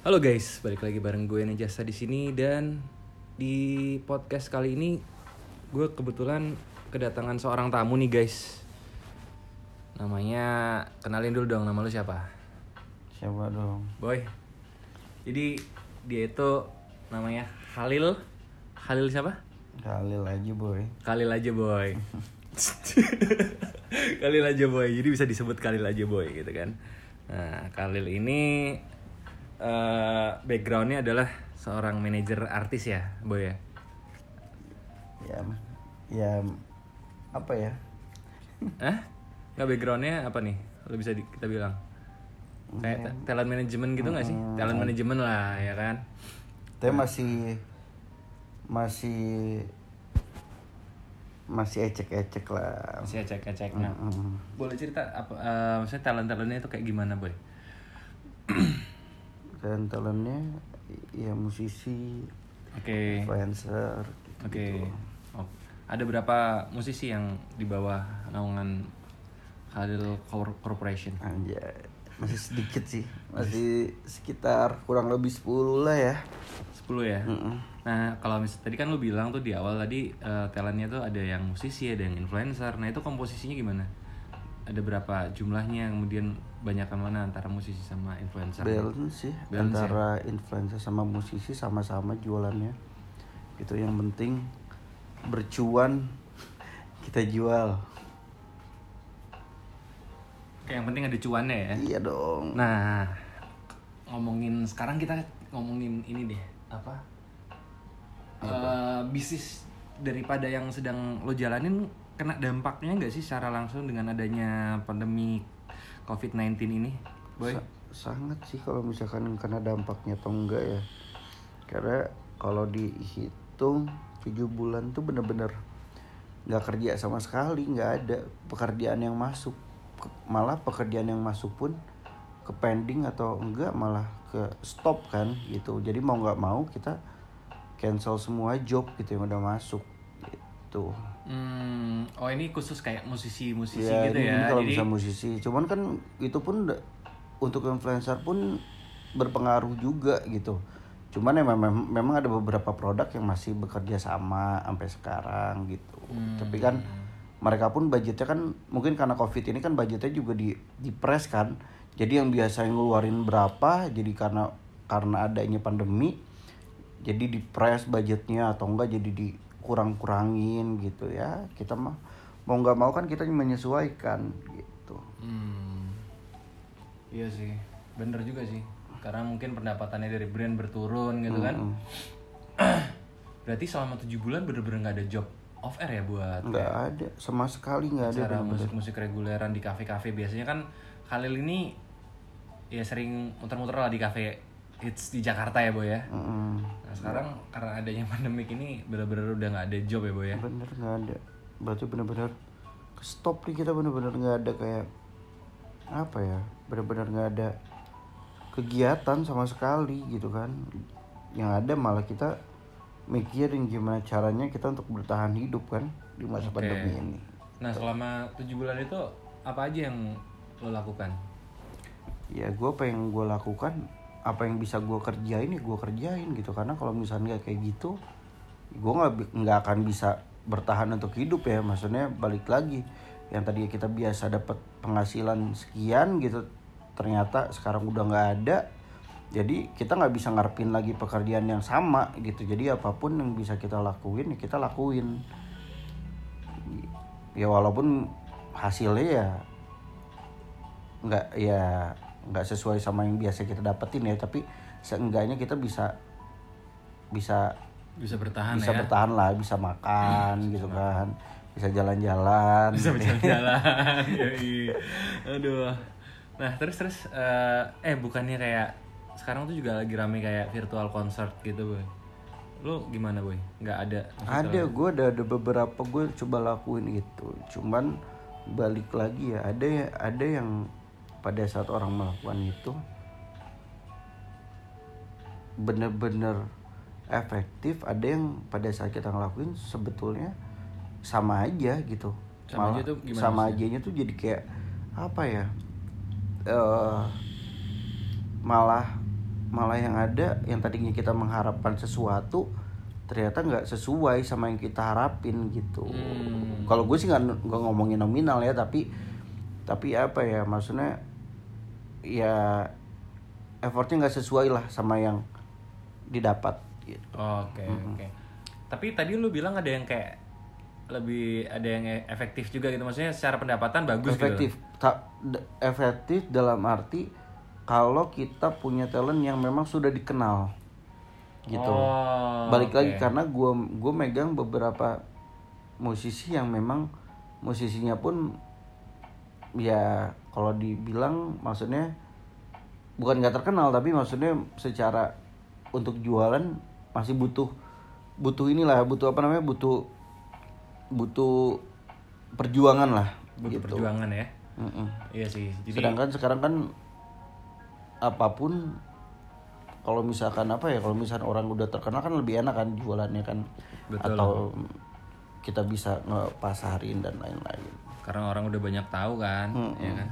Halo guys, balik lagi bareng gue Nejasa di sini dan di podcast kali ini gue kebetulan kedatangan seorang tamu nih guys. Namanya kenalin dulu dong nama lu siapa? Siapa dong? Boy. Jadi dia itu namanya Khalil. Khalil siapa? Khalil aja boy. Khalil aja boy. Khalil aja boy. Jadi bisa disebut Khalil aja boy gitu kan. Nah, Khalil ini eh, backgroundnya adalah seorang manajer artis ya, boy ya. Ya, ya apa ya? Hah? Nggak backgroundnya apa nih? Lo bisa di- kita bilang kayak ta- talent management gitu nggak sih? Talent management lah ya kan. Tapi masih masih masih ecek-ecek lah. Masih cek-cek. Nah, Mm. boleh cerita apa? eh, maksudnya talent talentnya itu kayak gimana boy? Dan talentnya ya musisi, Oke. influencer. Oke. Oh, Ada berapa musisi yang di bawah naungan Khalil Cor- Corporation? Anjay. Masih sedikit sih. Masih sekitar kurang lebih 10 lah ya. 10 ya. Mm-mm. Nah, kalau mis tadi kan lu bilang tuh di awal tadi eh, talentnya tuh ada yang musisi, ada yang influencer. Nah, itu komposisinya gimana? Ada berapa jumlahnya? Kemudian banyak yang mana antara musisi sama influencer? Balance sih Balance ya? antara influencer sama musisi sama-sama jualannya. Itu yang penting bercuan kita jual. Kayak yang penting ada cuannya ya. Iya dong. Nah, ngomongin sekarang kita ngomongin ini deh, apa? Eh, bisnis daripada yang sedang lo jalanin kena dampaknya nggak sih secara langsung dengan adanya pandemi COVID-19 ini, boy? Sa- sangat sih kalau misalkan kena dampaknya atau enggak ya. Karena kalau dihitung 7 bulan tuh bener-bener nggak kerja sama sekali, nggak ada pekerjaan yang masuk. Malah pekerjaan yang masuk pun ke pending atau enggak malah ke stop kan gitu. Jadi mau nggak mau kita cancel semua job gitu yang udah masuk gitu. Hmm, oh ini khusus kayak musisi-musisi Ya, gitu ini ya. kalau Jadi bisa musisi. Cuman kan itu pun untuk influencer pun berpengaruh juga gitu. Cuman ya memang, memang ada beberapa produk yang masih bekerja sama sampai sekarang gitu. Hmm. Tapi kan mereka pun budgetnya kan mungkin karena covid ini kan budgetnya juga di di press kan. Jadi yang biasa ngeluarin berapa jadi karena karena adanya pandemi jadi di press budgetnya atau enggak jadi dikurang-kurangin gitu ya kita mah mau nggak mau kan kita menyesuaikan gitu Hmm. Iya sih, bener juga sih. Karena mungkin pendapatannya dari brand berturun gitu kan. Berarti selama tujuh bulan bener-bener nggak ada job off air ya buat nggak ada sama sekali nggak ada bener-bener. musik-musik reguleran di kafe-kafe. Biasanya kan Khalil ini ya sering muter-muter lah di kafe hits di Jakarta ya boy ya. Mm-mm. Nah sekarang karena adanya pandemik ini bener-bener udah nggak ada job ya boy ya. bener nggak ada berarti bener-bener ke stop nih kita bener-bener nggak ada kayak apa ya bener-bener nggak ada kegiatan sama sekali gitu kan yang ada malah kita mikirin gimana caranya kita untuk bertahan hidup kan di masa Oke. pandemi ini Nah selama tujuh bulan itu apa aja yang lo lakukan? ya gue apa yang gue lakukan apa yang bisa gue kerjain ya gue kerjain gitu. Karena kalau misalnya kayak gitu gue nggak nggak akan bisa bertahan untuk hidup ya. Maksudnya balik lagi yang tadi kita biasa dapat penghasilan sekian gitu ternyata sekarang udah nggak ada. Jadi kita nggak bisa ngarepin lagi pekerjaan yang sama gitu. Jadi apa pun yang bisa kita lakuin ya kita lakuin. Ya walaupun hasilnya ya nggak ya nggak sesuai sama yang biasa kita dapetin ya tapi seenggaknya kita bisa bisa Bisa bertahan bisa ya? bertahan lah bisa makan gitu kan bisa jalan-jalan. Bisa berjalan-jalan Yoi. aduh. Nah terus terus eh, eh bukannya kayak sekarang tuh juga lagi rame kayak virtual concert gitu boy. Lu gimana boy? Nggak ada ada gue ada ada beberapa gue coba lakuin itu. Cuman balik lagi ya ada ya ada yang pada saat orang melakukan itu bener-bener efektif ada yang pada saat kita ngelakuin sebetulnya sama aja gitu Sama aja tuh gimana sama maksudnya? ajanya tuh jadi kayak apa ya eh malah malah yang ada yang tadinya kita mengharapkan sesuatu ternyata nggak sesuai sama yang kita harapin gitu Hmm. kalau gue sih nggak ngomongin nominal ya tapi tapi apa ya maksudnya ya effortnya nggak sesuai lah sama yang didapat gitu Oke oke. Tapi tadi lu bilang ada yang kayak lebih ada yang efektif juga gitu. Maksudnya secara pendapatan bagus efektif gitu. Ta- d- efektif dalam arti kalau kita punya talent yang memang sudah dikenal gitu Oh, balik lagi oke. karena gue gue megang beberapa musisi yang memang musisinya pun ya kalau dibilang maksudnya bukan nggak terkenal tapi maksudnya secara untuk jualan masih butuh butuh inilah butuh apa namanya butuh butuh perjuangan lah butuh gitu. perjuangan ya. Mm-mm. Iya sih. Jadi Sedangkan sekarang kan apa pun kalau misalkan apa ya kalau misalkan orang udah terkenal kan lebih enak kan jualannya kan Betul. atau kita bisa ngepasarin dan lain-lain. Karena orang udah banyak tahu kan, Hmm, ya kan.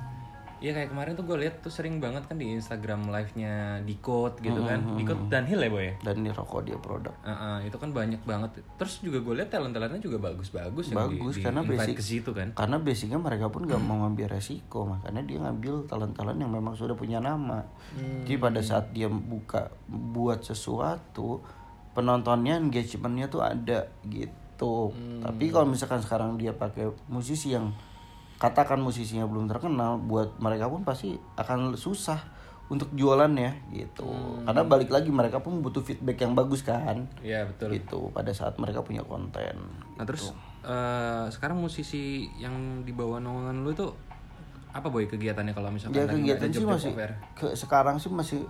Iya kayak kemarin tuh gue lihat tuh sering banget kan di Instagram live-nya Dikot gitu kan. Hmm, Dikot dan Hill ya boy ya. Dan ini rokok dia produk. Heeh, itu kan banyak banget. Terus juga gue lihat talent-talentnya juga bagus-bagus di- Bagus di karena basic ke situ kan. Karena basicnya mereka pun gak mau ngambil resiko makanya dia ngambil talent-talent yang memang sudah punya nama. Jadi pada saat dia buka buat sesuatu penontonnya engagementnya tuh ada gitu. Tapi kalau misalkan sekarang dia pakai musisi yang katakan musisinya belum terkenal, buat mereka pun pasti akan susah untuk jualannya gitu. Karena balik lagi mereka pun butuh feedback yang bagus kan. Iya betul. Gitu pada saat mereka punya konten. Nah terus eh, sekarang musisi yang di bawah naungan lu itu apa boy kegiatannya kalau misalkan ya kegiatan sih masih ke sekarang sih masih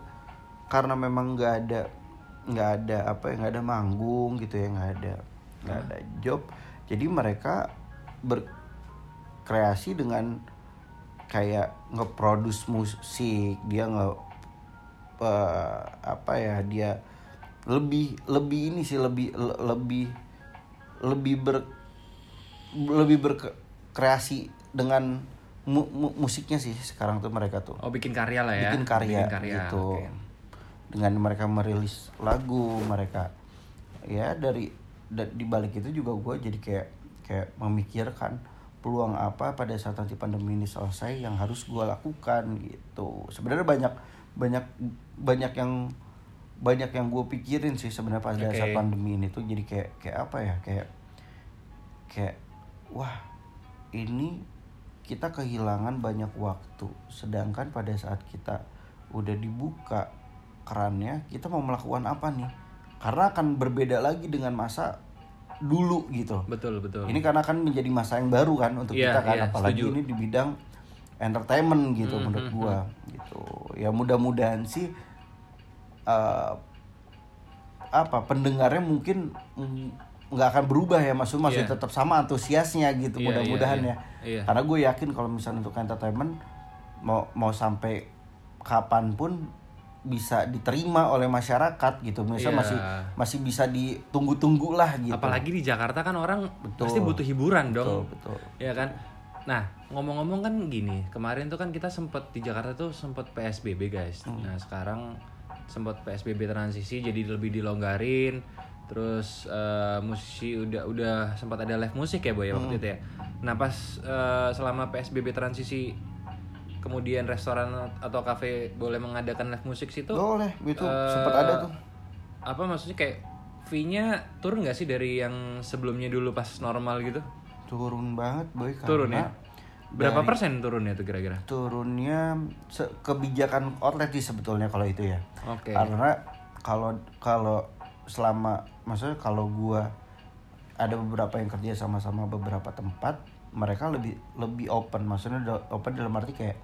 karena memang nggak ada nggak ada apa ya nggak ada manggung gitu ya nggak ada nggak ada job jadi mereka berkreasi dengan kayak ngeproduce musik dia nge eh, apa ya dia lebih lebih ini sih lebih le- lebih lebih ber lebih berkreasi dengan mu- mu- musiknya sih sekarang tuh mereka tuh Oh bikin karya lah ya. bikin karya, Bikin karya, gitu oke. dengan mereka merilis lagu mereka ya dari da- di balik itu juga gue jadi kayak kayak memikirkan peluang apa pada saat nanti pandemi ini selesai yang harus gue lakukan gitu. Sebenarnya banyak banyak banyak yang banyak yang gue pikirin sih sebenarnya pada Oke. saat pandemi ini tuh jadi kayak kayak apa ya kayak kayak wah ini kita kehilangan banyak waktu. Sedangkan pada saat kita udah dibuka kerannya kita mau melakukan apa nih karena akan berbeda lagi dengan masa dulu gitu Betul betul. ini karena kan menjadi masa yang baru kan untuk Iya, kita kan iya, apalagi setuju. ini di bidang entertainment gitu Hmm, menurut gua gitu ya mudah-mudahan sih eh, apa pendengarnya mungkin mm, nggak akan berubah ya maksud masih Iya. tetap sama antusiasnya gitu Iya, mudah-mudahan iya, ya iya. karena gue yakin kalau misalnya untuk entertainment mau mau sampai kapan pun bisa diterima oleh masyarakat gitu misal Iya. masih masih bisa ditunggu-tunggu lah gitu Apalagi di Jakarta kan orang Betul. pasti butuh hiburan dong. betul betul Ya kan? Nah, ngomong-ngomong kan gini, kemarin tuh kan kita sempet di Jakarta tuh sempet PSBB guys. Hmm. Nah, sekarang sempet PSBB transisi jadi lebih dilonggarin. Terus eh, musisi udah udah sempat ada live musik ya boy ya waktu Hmm. itu ya. Nah, pas eh, selama PSBB transisi kemudian restoran atau kafe boleh mengadakan live musik situ boleh itu eh, sempat ada tuh apa maksudnya kayak fee-nya turun nggak sih dari yang sebelumnya dulu pas normal gitu? turun banget boy karena Turun ya? Berapa dari- persen turunnya tuh kira-kira? turunnya kebijakan outlet sih sebetulnya kalau itu ya Oke. karena kalau kalau selama maksudnya kalau gua ada beberapa yang kerja sama-sama beberapa tempat mereka lebih lebih open maksudnya open dalam arti kayak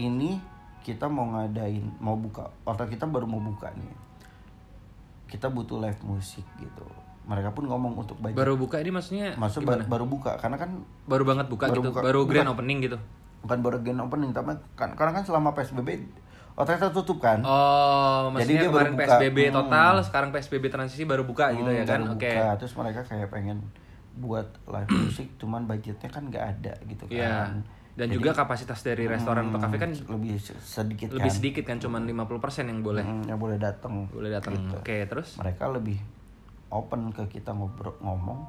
ini kita mau ngadain mau buka outlet kita baru mau buka nih kita butuh live musik gitu mereka pun ngomong untuk budget Baru buka ini maksudnya maksud ba- baru buka karena kan baru banget buka Baru gitu, buka. baru grand Bukan. opening gitu. bukan baru grand opening tapi kan karena kan selama psbb outletnya tutup kan Oh, Jadi dia baru buka. PSBB Hmm. total, sekarang PSBB transisi baru buka gitu ya Hmm, kan? Oke. buka. terus mereka kayak pengen buat live music cuman budgetnya kan nggak ada gitu kan Iya. Dan juga kapasitas dari restoran atau kafe kan lebih se- sedikit lebih kan. sedikit kan cuman 50% yang boleh. Hmm, yang boleh datang boleh datang oke terus? Mereka lebih open ke kita ngobrol ngomong.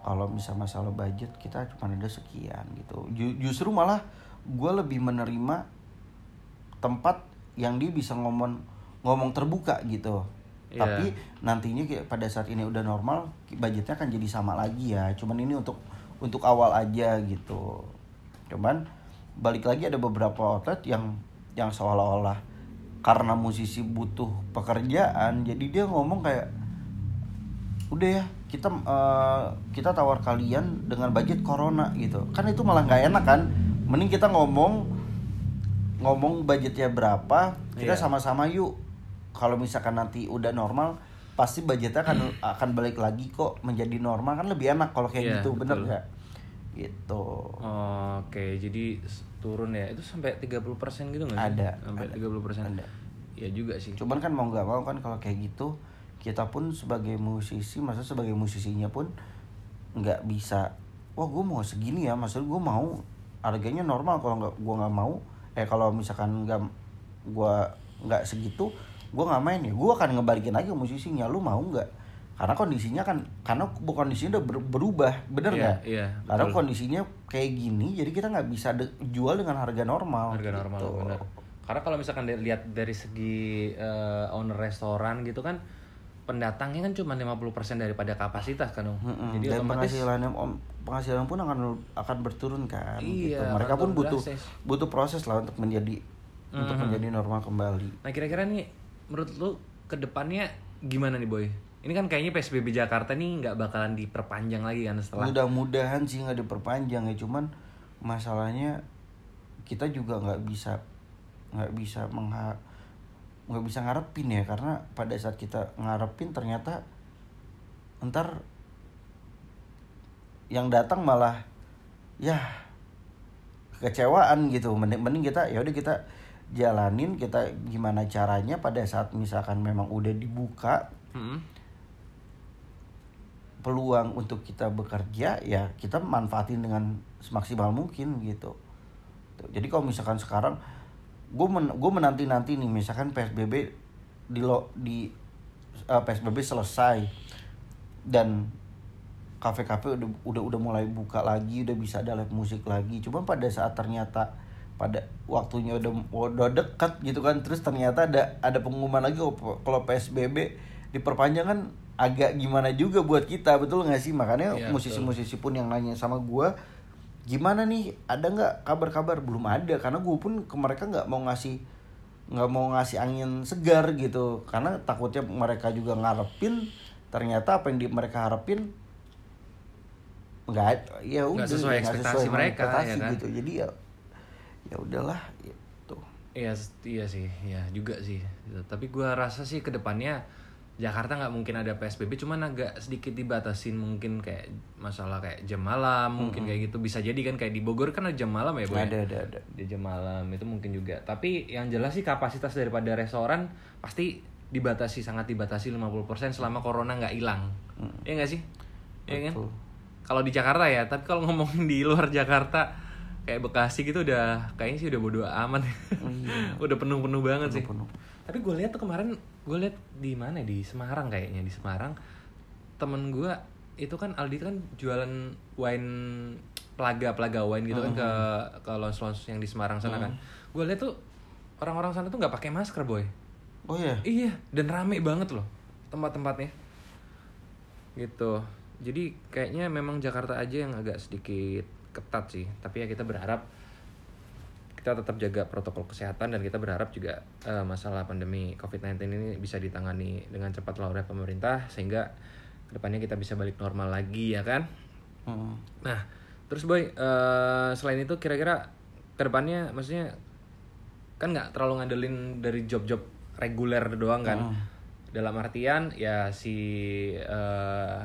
Kalau misal masalah budget kita cuma ada sekian gitu. Ju- justru malah gue lebih menerima tempat yang dia bisa ngomong ngomong terbuka gitu. Iya. tapi nantinya kayak pada saat ini udah normal budgetnya akan jadi sama lagi ya. Cuman ini untuk untuk awal aja gitu cuman balik lagi ada beberapa outlet yang yang seolah-olah karena musisi butuh pekerjaan jadi dia ngomong kayak udah ya kita eh, kita tawar kalian dengan budget corona gitu. Kan itu malah nggak enak kan? Mending kita ngomong ngomong budgetnya berapa kita Iya. sama-sama yuk. Kalau misalkan nanti udah normal pasti budgetnya akan akan balik lagi kok menjadi normal. Kan lebih enak kalau kayak Iya, gitu bener nggak gitu oke jadi s- turun ya itu sampai 30% gitu nggak? Ada, sampai ada. 30% Ada. ya juga sih cuman kan mau nggak mau kan kalau kayak gitu kita pun sebagai musisi masa sebagai musisinya pun nggak bisa wah gue mau segini ya maksud gue mau harganya normal kalau nggak gue nggak mau eh kalau misalkan nggak gue nggak segitu gue nggak main ya gue akan ngebalikin lagi musisinya lu mau nggak karena kondisinya kan karena kondisinya udah ber- berubah bener Iya, nggak iya, karena betul. kondisinya kayak gini jadi kita nggak bisa de- jual dengan harga normal harga normal gitu. bener karena kalau misalkan dilihat dari segi eh, owner restoran gitu kan pendatangnya kan cuma 50% daripada kapasitas kan Om. Mm-mm. jadi dan otomatis penghasilannya om penghasilan pun akan akan berturun kan Iya, gitu. mereka pun butuh butuh proses lah untuk menjadi untuk menjadi normal kembali nah kira-kira nih menurut lu ke depannya gimana nih boy ini kan kayaknya PSBB Jakarta nih nggak bakalan diperpanjang lagi kan setelah mudah-mudahan sih nggak diperpanjang ya cuman masalahnya kita juga nggak bisa nggak bisa mengha nggak bisa ngarepin ya karena pada saat kita ngarepin ternyata ntar yang datang malah ya kekecewaan gitu mending mending kita ya udah kita jalanin kita gimana caranya pada saat misalkan memang udah dibuka Mm-mm. Peluang untuk kita bekerja ya kita manfaatin dengan semaksimal mungkin gitu. Jadi kalau misalkan sekarang gue men gue menanti nanti nih misalkan psbb di lo di eh, psbb selesai dan kafe-kafe udah udah udah mulai buka lagi udah bisa ada live musik lagi. Cuma pada saat ternyata pada waktunya udah udah dekat gitu kan terus ternyata ada ada pengumuman lagi kalau kalau psbb diperpanjang kan agak gimana juga buat kita betul nggak sih? Makanya Iya, musisi-musisi pun yang nanya sama gua gimana nih? Ada nggak kabar-kabar? Belum ada karena gue pun ke mereka nggak mau ngasih nggak mau ngasih angin segar gitu. Karena takutnya mereka juga ngarepin ternyata apa yang di mereka harapin nggak ya udah sesuai nggak ekspektasi sama mereka, ekspektasi ya kan? gitu. Jadi ya ya udahlah gitu. Iya, iya sih, ya juga sih. Tapi gua rasa sih ke depannya Jakarta nggak mungkin ada PSBB, cuman agak sedikit dibatasin mungkin kayak masalah kayak jam malam, mungkin kayak gitu bisa jadi kan kayak di Bogor kan ada jam malam ya, Boy? ada ada ada Di jam malam itu mungkin juga. Tapi yang jelas sih kapasitas daripada restoran pasti dibatasi sangat dibatasi 50% selama corona nggak hilang. Iya nggak sih? Iya kan? Kalau di Jakarta ya, tapi kalau ngomongin di luar Jakarta kayak Bekasi gitu udah kayaknya sih udah bodo amat. udah penuh-penuh banget sih. penuh. Tapi gue lihat tuh kemarin gue lihat di mana di Semarang kayaknya di Semarang temen gue itu kan Aldi kan jualan wine pelaga pelaga wine gitu kan ke ke lounge lounge yang di Semarang sana kan. Gue lihat tuh orang-orang sana tuh nggak pakai masker boy. oh ya Iya, dan rame banget loh tempat-tempatnya. Gitu. Jadi kayaknya memang Jakarta aja yang agak sedikit ketat sih. Tapi ya kita berharap kita tetap jaga protokol kesehatan dan kita berharap juga eh, masalah pandemi COVID-19 ini bisa ditangani dengan cepat oleh pemerintah sehingga ke depannya kita bisa balik normal lagi ya kan. Hmm. Nah, terus boy, eh, selain itu kira-kira ke depannya maksudnya kan nggak terlalu ngandelin dari job-job reguler doang kan. Dalam artian ya si eh,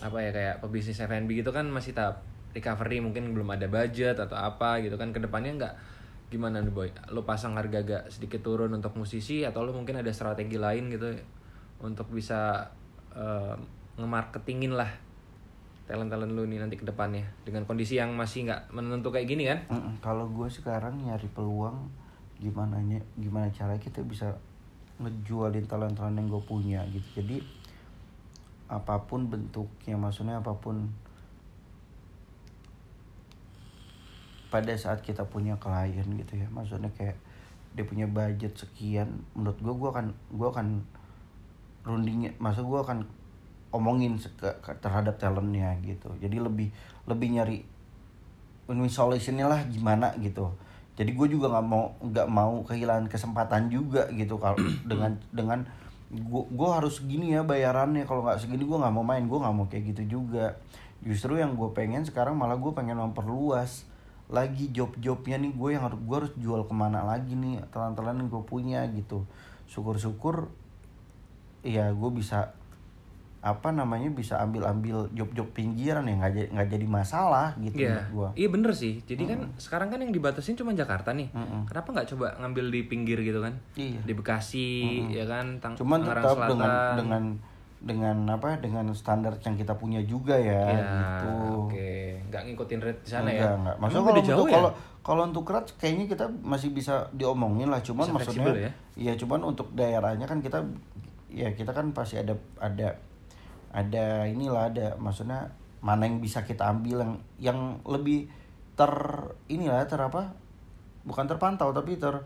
apa ya kayak pebisnis F&B gitu kan masih tahap recovery mungkin belum ada budget atau apa gitu kan ke depannya nggak gimana nih boy lo pasang harga agak sedikit turun untuk musisi atau lo mungkin ada strategi lain gitu untuk bisa eh, ngemarketingin lah talent talent lu nih nanti ke depannya dengan kondisi yang masih nggak menentu kayak gini kan Mm-mm. Kalau gue sekarang nyari peluang gimana gimana cara kita bisa ngejualin talent-talent yang gue punya gitu. Jadi apa pun bentuknya, maksudnya apa pun pada saat kita punya klien gitu ya, maksudnya kayak dia punya budget sekian, menurut gue gue akan gue akan rundingnya, maksud gue akan omongin terhadap talentnya gitu. Jadi lebih lebih nyari win-win solutionnya lah gimana gitu. Jadi gue juga nggak mau nggak mau kehilangan kesempatan juga gitu kalau dengan dengan gue gue harus gini ya bayarannya. Kalau nggak segini gue nggak mau main gue nggak mau kayak gitu juga. Justru yang gue pengen sekarang malah gue pengen memperluas lagi job-jobnya nih gue yang harus gue harus jual ke mana lagi nih talent-talent yang gue punya gitu syukur-syukur ya gue bisa apa namanya bisa ambil-ambil job-job pinggiran ya nggak jadi nggak jadi masalah gitu Iya, menurut gua. iya bener sih. Jadi kan sekarang kan yang dibatasin cuma Jakarta nih. Mm-mm. Kenapa nggak coba ngambil di pinggir gitu kan? Iya. Di Bekasi, ya kan? Tang Cuman tetap Selatan. dengan dengan apa dengan standar yang kita punya juga ya, Ya, gitu. oke. Nggak ngikutin rate di sana enggak, ya? enggak. Maksudnya kalau untuk ya? kalau kalau untuk kerat kayaknya kita masih bisa diomongin lah, cuman Bisa maksudnya ya? iya cuman untuk daerahnya kan kita ya kita kan pasti ada ada ada inilah ada maksudnya mana yang bisa kita ambil yang yang lebih ter inilah ter apa? Bukan terpantau tapi ter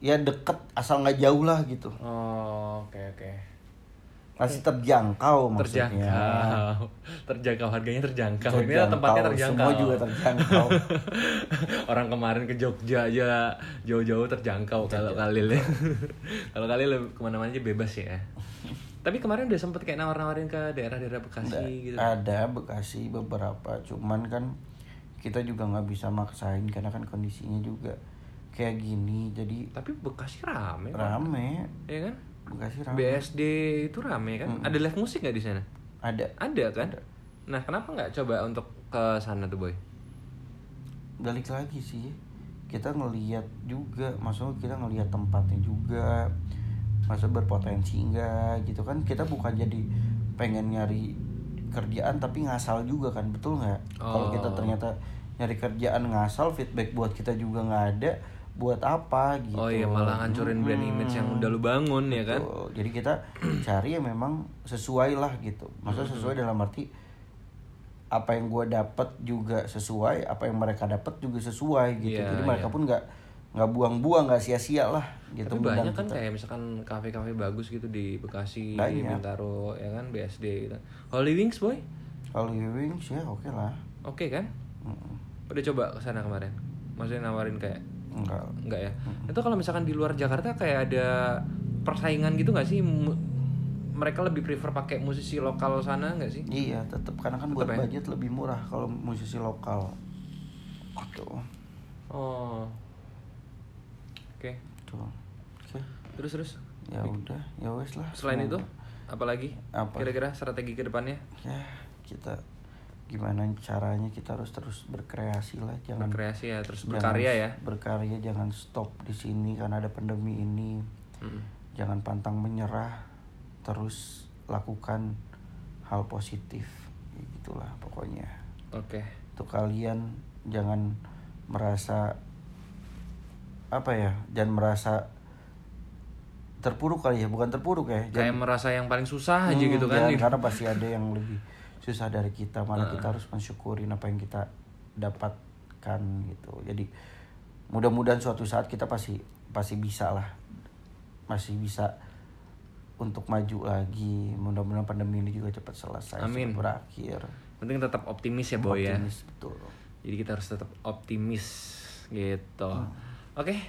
ya deket asal nggak jauh lah gitu. Oh, oke oke. Masih terjangkau maksudnya. Terjangkau. Terjangkau harganya terjangkau. Ini Terjangkau, tempatnya terjangkau. Semua juga terjangkau. Orang kemarin ke Jogja aja jauh-jauh terjangkau kalau Kalil ya. kalau Kalil ke mana-mana aja bebas ya. Tapi kemarin udah sempet kayak nawar-nawarin ke daerah-daerah Bekasi gitu. Ada Bekasi beberapa, cuman kan kita juga nggak bisa maksain karena kan kondisinya juga kayak gini, jadi Tapi Bekasi rame rame. Ya kan? Bekasi rame. BSD itu rame kan? Ada live musik nggak di sana? Ada. Ada kan? Nah, kenapa nggak coba untuk ke sana tuh, Boy? Balik lagi sih, kita ngelihat juga, maksudnya kita ngelihat tempatnya juga, masa berpotensi enggak gitu kan? Kita bukan jadi pengen nyari kerjaan tapi ngasal juga kan, betul nggak? Kalau kita Oh. ternyata nyari kerjaan ngasal, feedback buat kita juga nggak ada, buat apa gitu? Oh iya, malah ngancurin brand Mm-mm. image yang udah lu bangun ya kan? Jadi kita cari yang memang sesuai lah gitu. Maksudnya sesuai dalam arti apa yang gue dapat juga sesuai, apa yang mereka dapat juga sesuai gitu. Iya, Jadi mereka iya. pun nggak nggak buang-buang, nggak sia-sia lah gitu. Tapi banyak kan kita. kayak misalkan kafe-kafe bagus gitu di Bekasi, di Banyak. Bintaro, ya kan BSD gitu. Holy Wings, Boy? Kalau Wings ya oke lah. Oke kan? Mm-mm. Udah coba ke sana kemarin. Maksudnya nawarin kayak Enggak. enggak ya? Itu kalau misalkan di luar Jakarta kayak ada persaingan gitu nggak sih? Mereka lebih prefer pakai musisi lokal sana nggak sih? Iya, tetap karena kan buat Tetep ya? budget lebih murah kalau musisi lokal. Gitu. Oh. Oke. Tuh. Oke. Terus terus. Ya udah, ya wes lah. Selain itu, Semoga- apalagi? Apa? Kira-kira strategi ke depannya? ya kita gimana caranya kita harus terus berkreasi lah jangan Berkreasi ya, terus jangan berkarya ya. berkarya jangan stop di sini karena ada pandemi ini Mm. jangan pantang menyerah terus lakukan hal positif Ya gitulah pokoknya Oke. untuk kalian jangan merasa apa ya jangan merasa terpuruk kali ya bukan terpuruk ya Kayak merasa yang paling susah aja Hmm, gitu kan. jangan, karena pasti ada yang lebih susah dari kita malah kita harus mensyukurin apa yang kita dapatkan gitu jadi mudah-mudahan suatu saat kita pasti pasti bisa lah masih bisa untuk maju lagi mudah-mudahan pandemi ini juga cepat selesai Amin. cepat berakhir Penting tetap optimis ya, Boy ya. Optimis, betul Jadi kita harus tetap optimis gitu. Hmm. Oke, ya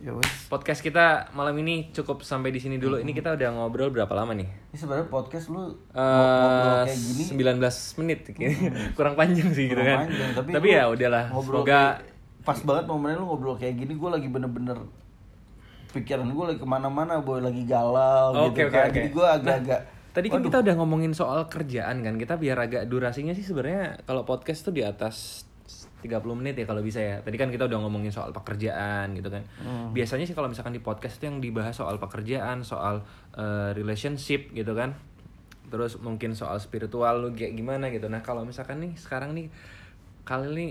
wes podcast kita malam ini cukup sampai di sini dulu. Ini kita udah ngobrol berapa lama nih? ini sebenarnya podcast lu Eh, ngobrol kayak gini 19 menit kurang panjang sih gitu kurang kan. panjang, tapi, Tapi, ya udahlah. Semoga kayak- pas banget momennya lu ngobrol kayak gini gue lagi bener-bener pikiran gue lagi ke mana-mana boy lagi galau Oke, gitu oke, kan oke. jadi gue agak-agak Tadi kan kita udah ngomongin soal kerjaan kan. Kita biar agak durasinya sih sebenarnya kalau podcast tuh di atas 30 menit ya kalau bisa ya. Tadi kan kita udah ngomongin soal pekerjaan gitu kan. Hmm. Biasanya sih kalau misalkan di podcast itu yang dibahas soal pekerjaan, soal eh, relationship gitu kan. terus mungkin soal spiritual lu kayak gimana gitu nah kalau misalkan nih sekarang nih kali ini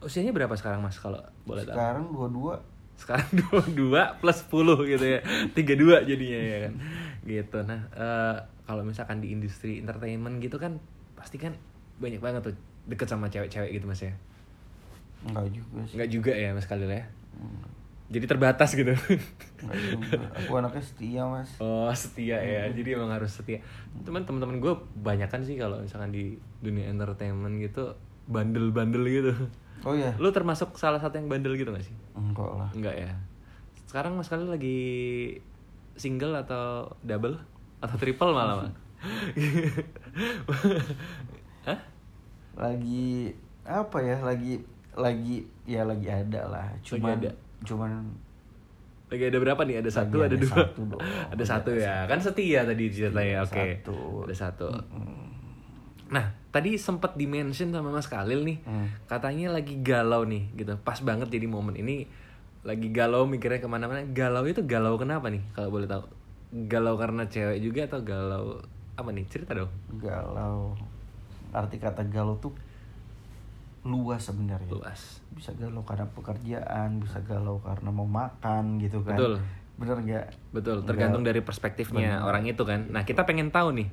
usianya berapa sekarang mas kalau boleh tahu sekarang dua-dua sekarang dua plus 10 gitu ya tiga dua jadinya ya kan gitu nah eh, kalau misalkan di industri entertainment gitu kan pasti kan banyak banget tuh deket sama cewek-cewek gitu mas ya enggak juga sih. Nggak juga ya mas Khalil ya? Jadi terbatas gitu? Enggak juga. Aku anaknya setia mas. Oh setia ya. Jadi emang harus setia. Teman teman-teman gue banyak kan sih kalau misalkan di dunia entertainment gitu bandel-bandel gitu. Oh iya. Lu termasuk salah satu yang bandel gitu gak sih? Enggak lah. Enggak ya. Sekarang Mas Khalil lagi single atau double? Atau triple malah? Hah? lagi apa ya? Lagi lagi ya lagi ada lah cuman ada. cuman Lagi ada berapa nih? Ada satu, Lagi ada ada dua. satu dong. ada satu ya. Kan setia tadi ceritanya. Oke. satu. Ada satu. Nah, tadi sempat dimention sama Mas Khalil nih. Hmm. Katanya lagi galau nih gitu. Pas banget jadi momen ini lagi galau mikirnya ke mana-mana. Galau itu galau kenapa nih? Kalau boleh tahu. Galau karena cewek juga atau galau apa nih? Cerita dong. galau arti kata galau tuh luas sebenarnya Luas. bisa galau karena pekerjaan bisa galau karena mau makan gitu kan Betul. bener nggak Betul, tergantung dari perspektifnya orang itu kan. Nah, kita pengen tahu nih.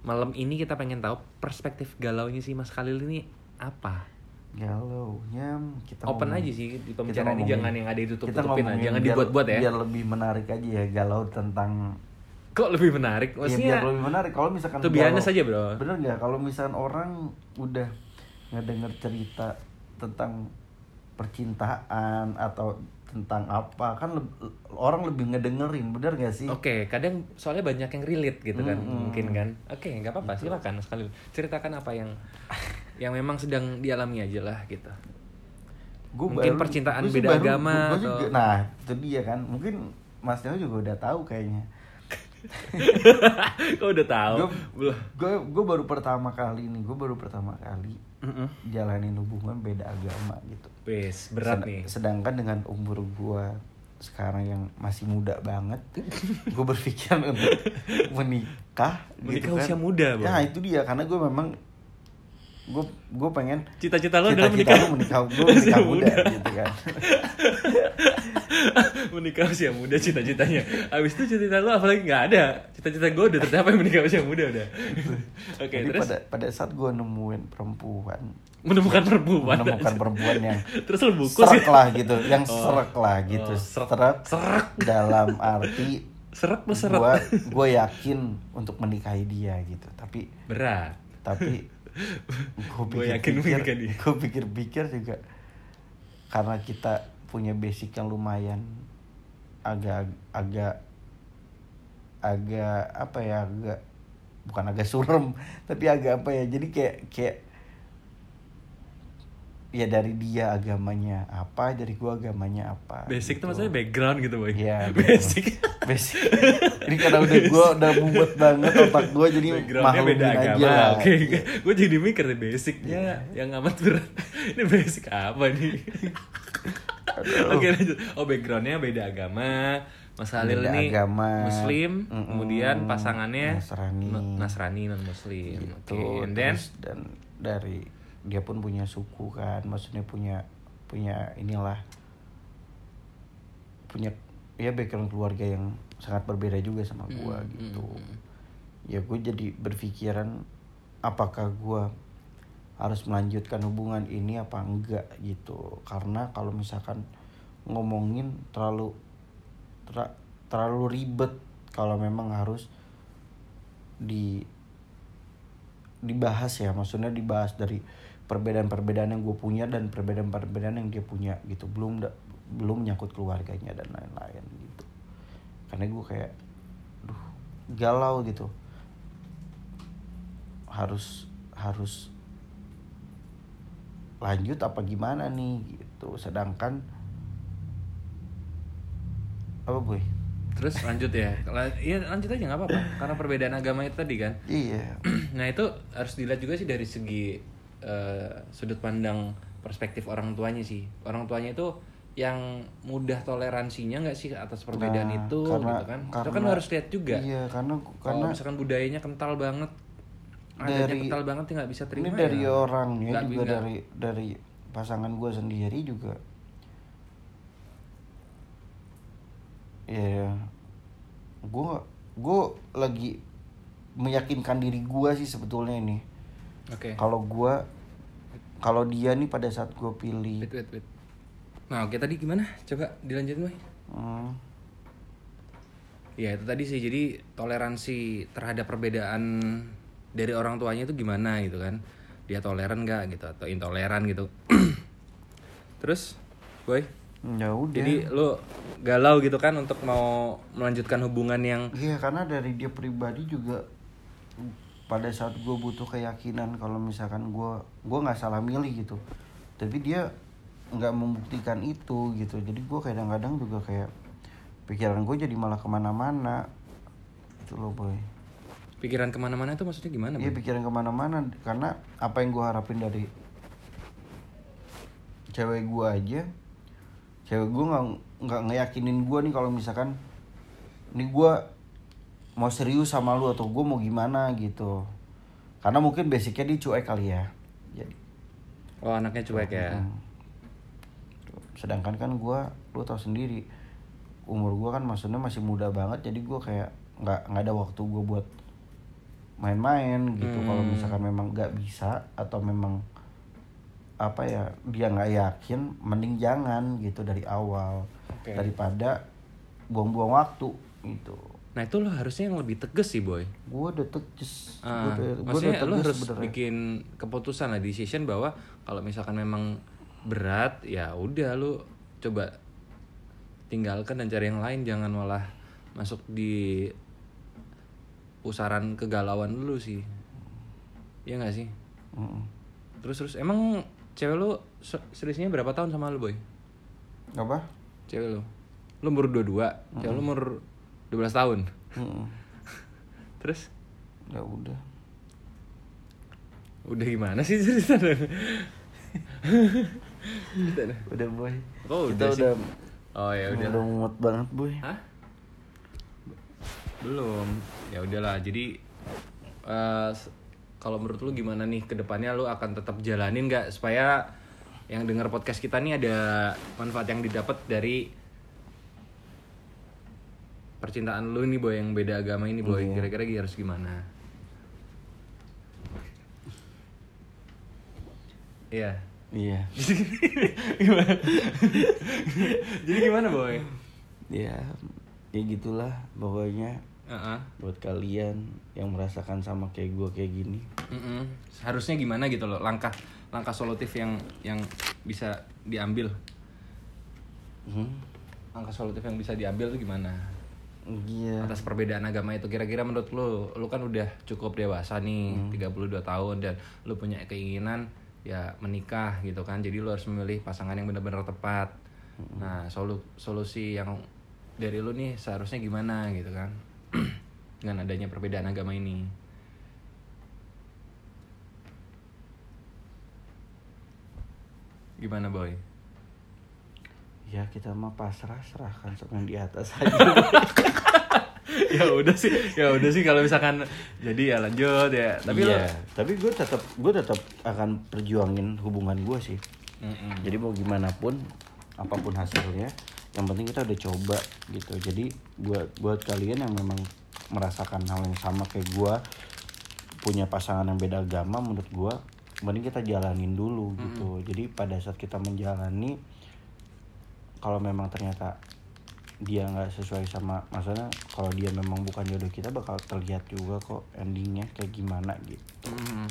Malam ini kita pengen tahu perspektif galaunya si Mas Khalil ini apa? galaunya kita Open ngomong- aja sih di pembicaraan ini ngomongin- jangan yang ada kita ditutup-tutupin lah, ngomongin jangan dibuat-buat ya. biar lebih menarik aja ya galau tentang Kok lebih menarik? ya biar Maksudnya lebih menarik kalau misalkan to be galau- honest aja, Bro. bener nggak kalau misalkan orang udah ngedenger cerita tentang percintaan atau tentang apa kan leb- orang lebih ngedengerin bener gak sih Oke, kadang soalnya banyak yang relate gitu kan, Mm-mm. mungkin kan. Oke, nggak apa-apa, silakan Mas Khalil. Ceritakan apa yang yang memang sedang dialami aja lah gitu. Gua Mungkin percintaan gua beda agama gua atau- juga- nah itu dia kan mungkin Mas Neo juga udah tahu kayaknya Kok udah tahu? Gue baru pertama kali nih gue baru pertama kali Mm-mm. jalanin hubungan beda agama gitu Wes, berat Sed- nih. sedangkan dengan umur gue sekarang yang masih muda banget gue berpikir untuk menikah Menikah gitu kan. usia muda, Bang. ya itu dia karena gue memang gue gue pengen Cita-cita lo adalah cita-cita menikah lu menikah gue menikah muda, muda. gitu kan menikah usia muda cita-citanya. Abis itu cita-cita lo apalagi nggak ada. Cita-cita gue udah tercapai menikah usia muda udah. Oke jadi terus? pada pada saat gue nemuin perempuan. Menemukan perempuan. Menemukan perempuan yang Terus lo bungkus serak ya? lah gitu yang serak lah gitu. Oh, serak. serak, Serak. dalam arti Serak lo seret gue gue yakin untuk menikahi dia gitu. Tapi Berat. tapi gue menikahi dia. gue pikir-pikir juga karena kita punya basic yang lumayan agak agak agak apa ya agak bukan agak suram tapi agak apa ya jadi kayak kayak ya dari dia agamanya apa dari gua agamanya apa Basic gitu. tuh maksudnya background gitu boy. Iya, Basic. Basic. Ini karena udah gua udah mumet banget otak gua jadi Backgroundnya beda agama. aja. Lah Oke Iya. Gue jadi mikir nih basicnya yang amat berat. Ini basic apa nih Oke lanjut. Oh backgroundnya beda agama. Mas Halil Beda ini agama. Muslim Mm-mm. Kemudian pasangannya Nasrani. Nasrani non Muslim gitu. Oke and then? terus dan dari dia pun punya suku kan. Maksudnya punya punya inilah. Punya ya background keluarga yang sangat berbeda juga sama gua Mm, gitu. Mm, mm. ya gue jadi berpikiran apakah gua harus melanjutkan hubungan ini apa enggak gitu. Karena kalau misalkan ngomongin terlalu ter- terlalu ribet kalau memang harus di dibahas ya. Maksudnya dibahas dari perbedaan-perbedaan yang gue punya dan perbedaan-perbedaan yang dia punya gitu. Belum da- belum menyangkut keluarganya dan lain-lain gitu. Karena gue kayak duh galau gitu. Harus harus lanjut apa gimana nih gitu. Sedangkan apa boy? Terus lanjut ya. Iya lanjut aja nggak apa-apa. Karena perbedaan agama itu tadi kan? Iya. Nah itu harus dilihat juga sih dari segi eh, sudut pandang perspektif orang tuanya sih. Orang tuanya itu yang mudah toleransinya nggak sih atas perbedaan Nah, itu karena- gitu kan? Itu kan karena- harus lihat juga. iya karena karena misalkan budayanya kental banget Dari- kental banget ya nggak bisa terima ini dari ya. orangnya Nggak- juga nggak- dari dari pasangan gue sendiri juga. Ya gue gue lagi meyakinkan diri gue sih sebetulnya ini. Oke. Kalau gue kalau dia nih pada saat gue pilih wait wait wait. Nah oke tadi gimana? Coba dilanjutin hmm, ya itu tadi sih. Jadi toleransi terhadap perbedaan dari orang tuanya itu gimana gitu kan? Dia toleran nggak gitu atau intoleran gitu. Terus boy ya udah. jadi lu galau gitu kan untuk mau melanjutkan hubungan yang Iya karena dari dia pribadi juga pada saat gue butuh keyakinan kalau misalkan gue gue nggak salah milih gitu. Tapi dia nggak membuktikan itu gitu. Jadi gue kadang-kadang juga kayak pikiran gue jadi malah ke mana-mana. Itu loh boy pikiran ke mana-mana itu maksudnya gimana Iya pikiran ke mana-mana karena apa yang gue harapin dari cewek gue aja cewek gue nggak nggak ngeyakinin gue nih kalau misalkan ini gue mau serius sama lu atau gue mau gimana gitu. Karena mungkin basicnya dia cuek kali ya. Jadi oh anaknya cuek ya? Hmm. sedangkan kan gue lu tau sendiri umur gue kan maksudnya masih muda banget jadi gue kayak nggak nggak ada waktu gue buat main-main gitu kalau Hmm. misalkan memang nggak bisa atau memang apa ya dia nggak yakin mending jangan gitu dari awal Oke. daripada buang-buang waktu gitu nah itu lo harusnya yang lebih tegas sih boy gue udah tegas Ah, gue udah, gua maksudnya udah lo harus sebenarnya. bikin keputusan lah decision bahwa kalau misalkan memang berat ya udah lo coba tinggalkan dan cari yang lain jangan malah masuk di pusaran kegalauan dulu sih. Iya gak sih? Mm-mm. terus terus emang cewek se- selisihnya berapa tahun sama lo boy? Apa? Cewek lo lo umur 22 cewek lo umur 12 tahun. Mm-mm. terus? Ya udah. Udah gimana sih cerita udah boy. Oh, kita udah sih. udah oh ya udah. Udah banget boy. Hah? Belum. Ya udahlah. Jadi s- kalau menurut lu gimana nih ke depannya lu akan tetap jalanin nggak supaya yang dengar podcast kita nih ada manfaat yang didapat dari percintaan lu nih boy yang beda agama ini boy. Iya. Kira-kira harus gimana? Iya. iya gimana? Jadi gimana boy? ya ya gitulah pokoknya Heeh. buat kalian yang merasakan sama kayak gue kayak gini Mm-mm. Harusnya gimana gitu loh langkah langkah solutif yang yang bisa diambil. hmm? Langkah solutif yang bisa diambil tuh gimana? iya Atas perbedaan agama itu kira-kira menurut lu lu kan udah cukup dewasa nih, 32 tahun dan lu punya keinginan ya menikah gitu kan. Jadi lu harus memilih pasangan yang benar-benar tepat. Nah, solu solusi yang dari lu nih seharusnya gimana gitu kan? Dengan adanya perbedaan agama ini. Gimana boy? ya kita mah pasrah serahkan sama yang di atas aja ya udah sih, ya udah sih kalau misalkan jadi ya lanjut ya. Tapi iya lo tapi gue tetap gue tetap akan perjuangin hubungan gue sih Mm-mm. jadi mau gimana pun apa pun hasilnya yang penting kita udah coba gitu jadi buat buat kalian yang memang merasakan hal yang sama kayak gue punya pasangan yang beda agama menurut gue mending kita jalanin dulu gitu jadi pada saat kita menjalani kalau memang ternyata dia nggak sesuai sama maksudnya kalau dia memang bukan jodoh kita bakal terlihat juga kok endingnya kayak gimana gitu Mm-mm.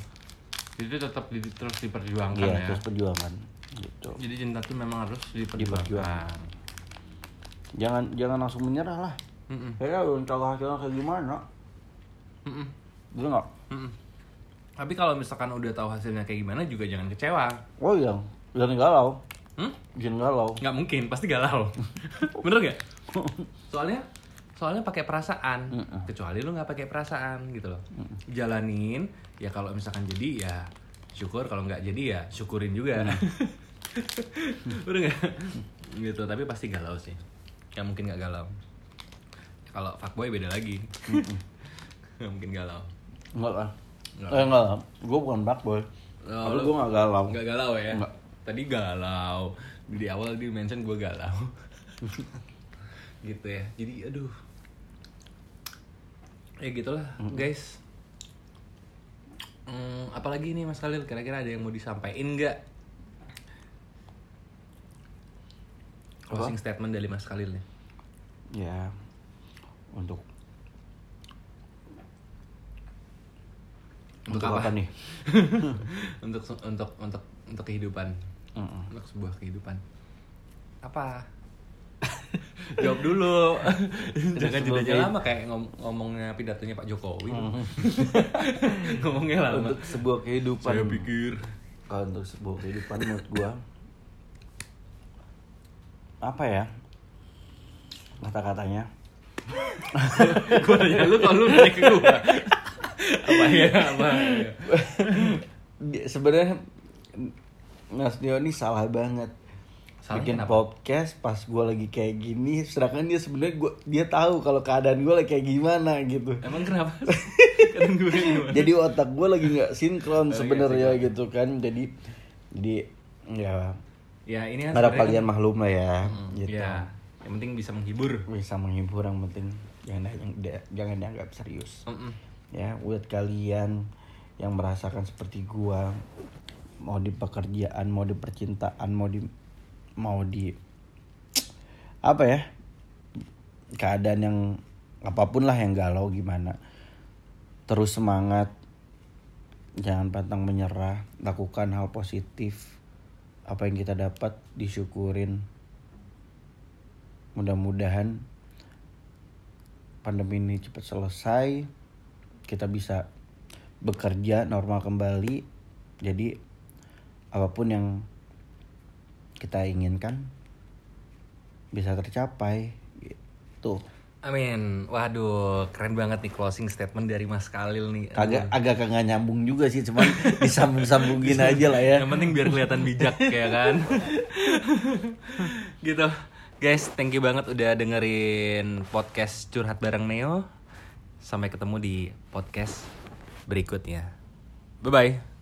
Jadi tetap di- terus diperjuangkan Iya ya. terus perjuangan gitu Jadi cinta tuh memang harus diperjuangkan. Diperjuangkan. jangan jangan langsung menyerah lah Mm-mm. ya belum tahu hasilnya kayak gimana Mm-mm. gitu nggak Mm-mm. Tapi kalau misalkan udah tahu hasilnya kayak gimana juga jangan kecewa. oh iya jangan galau Hmm? jangan galau Nggak mungkin, pasti galau. Bener gak? Soalnya soalnya pakai perasaan. Mm-mm. Kecuali lu nggak pakai perasaan gitu loh. Jalanin ya kalau misalkan jadi ya syukur kalau nggak jadi ya syukurin juga. Bener gak? gitu tapi pasti galau sih ya mungkin nggak galau kalau fuckboy beda lagi nggak mungkin galau Enggak lah. Enggak. Eh enggak lah. Gue bukan fuckboy. Oh, Tapi gue gak galau. nggak galau ya Nggak. tadi galau di awal dia mention gue galau gitu ya jadi aduh ya gitulah guys Hmm, apalagi nih Mas Khalil kira-kira ada yang mau disampaikan nggak closing statement dari Mas Khalil nih Ya. Untuk Untuk untuk apa? apa nih? untuk untuk untuk untuk kehidupan. Mm-mm. untuk sebuah kehidupan. Apa? Jawab dulu. Jangan sebuah jeda kehid- lama kayak ngom- ngomongnya pidatonya Pak Jokowi. Ngomongnya lama. Untuk sebuah kehidupan. saya pikir. Kalau untuk sebuah kehidupan menurut gua apa ya? Kata-katanya gue nanya lu kalau lu nanya ke gue apa ya? Apa ya? Sebenarnya Mas Dio ini salah banget. Salahnya bikin kenapa? podcast pas gua lagi kayak gini sedangkan dia sebenarnya gua dia tahu kalau keadaan gua lagi kayak gimana gitu. Emang kenapa? Gue jadi otak gue lagi nggak sinkron sebenarnya gitu kan. Jadi jadi ya ya ini kan sebenarnya kalian maklum lah ya kan- gitu. ya yang penting bisa menghibur. Bisa menghibur yang penting jangan yang jangan dianggap serius. Mm-mm. ya buat kalian yang merasakan seperti gua mau di pekerjaan mau di percintaan mau di mau di apa ya keadaan yang apa pun lah yang galau gimana terus semangat jangan pantang menyerah lakukan hal positif apa yang kita dapat disyukurin mudah-mudahan pandemi ini cepat selesai kita bisa bekerja normal kembali jadi apa pun yang kita inginkan bisa tercapai gitu Amin. Waduh, keren banget nih closing statement dari Mas Khalil nih. agak agak kagak nyambung juga sih cuman disambung sambungin aja lah ya Yang penting biar kelihatan bijak ya kan. gitu. Guys, thank you banget udah dengerin podcast curhat bareng Neo. Sampai ketemu di podcast berikutnya. Bye bye.